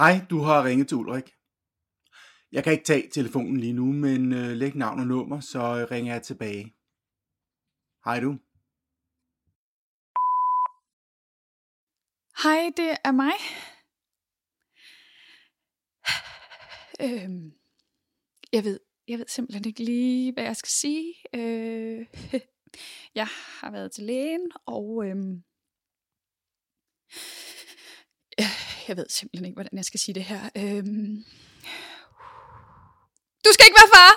Hej, du har ringet til Ulrik. Jeg kan ikke tage telefonen lige nu, men øh, læg navn og nummer, så øh, ringer jeg tilbage. Hej du. Hej, det er mig. Øhm, jeg ved, jeg ved simpelthen ikke lige, hvad jeg skal sige. Øh, jeg har været til lægen, og øhm, jeg ved simpelthen ikke, hvordan jeg skal sige det her. Øhm, du skal ikke være far!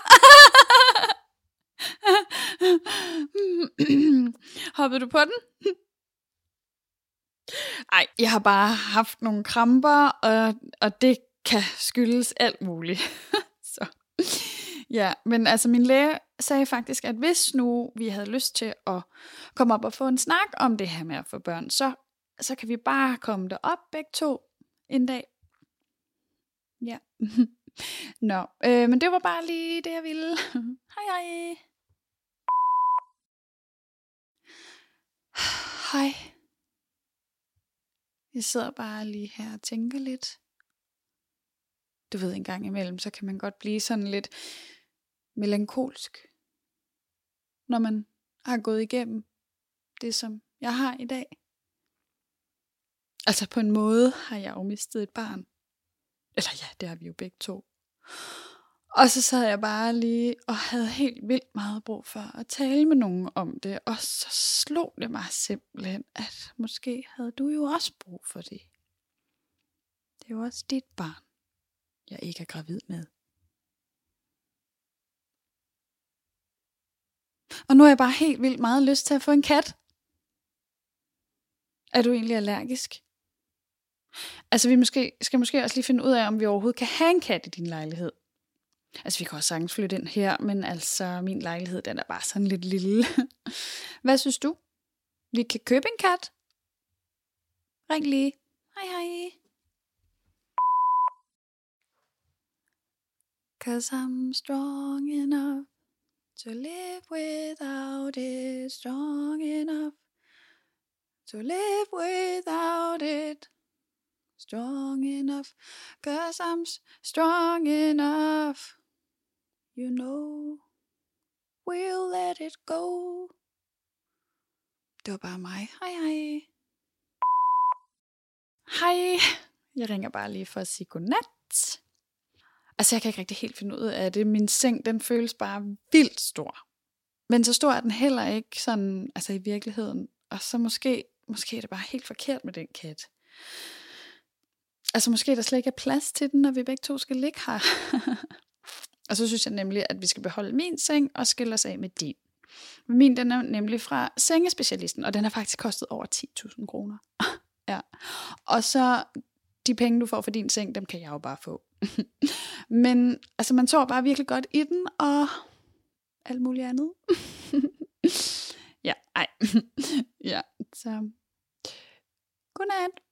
Hoppede du på den? Ej, jeg har bare haft nogle kramper, og, og det kan skyldes alt muligt. Så. Ja, men altså min læge sagde faktisk, at hvis nu vi havde lyst til at komme op og få en snak om det her med at få børn, så, så kan vi bare komme derop begge to en dag. Ja. Nå, øh, men det var bare lige det, jeg ville. hej hej. Hej. Jeg sidder bare lige her og tænker lidt. Du ved, en gang imellem, så kan man godt blive sådan lidt melankolsk, når man har gået igennem det, som jeg har i dag. Altså på en måde har jeg jo mistet et barn. Eller ja, det har vi jo begge to. Og så sad jeg bare lige og havde helt vildt meget brug for at tale med nogen om det. Og så slog det mig simpelthen, at måske havde du jo også brug for det. Det er jo også dit barn, jeg ikke er gravid med. Og nu har jeg bare helt vildt meget lyst til at få en kat. Er du egentlig allergisk? Altså, vi måske, skal måske også lige finde ud af, om vi overhovedet kan have en kat i din lejlighed. Altså, vi kan også sagtens flytte ind her, men altså, min lejlighed, den er bare sådan lidt lille. Hvad synes du? Vi kan købe en kat? Ring lige. Hej hej. Cause I'm strong enough to live without it. Strong enough to live without it. Strong enough, cause I'm strong enough. You know, we'll let it go. Det var bare mig. Hej hej. Hej. Jeg ringer bare lige for at sige godnat. Altså, jeg kan ikke rigtig helt finde ud af det. Min seng, den føles bare vildt stor. Men så stor er den heller ikke sådan, altså i virkeligheden. Og så måske, måske er det bare helt forkert med den kat. Altså måske der slet ikke er plads til den, når vi begge to skal ligge her. og så synes jeg nemlig, at vi skal beholde min seng og skille os af med din. Min den er nemlig fra sengespecialisten, og den har faktisk kostet over 10.000 kroner. ja. Og så de penge, du får for din seng, dem kan jeg jo bare få. Men altså, man sover bare virkelig godt i den, og alt muligt andet. ja, ej. ja, så godnat.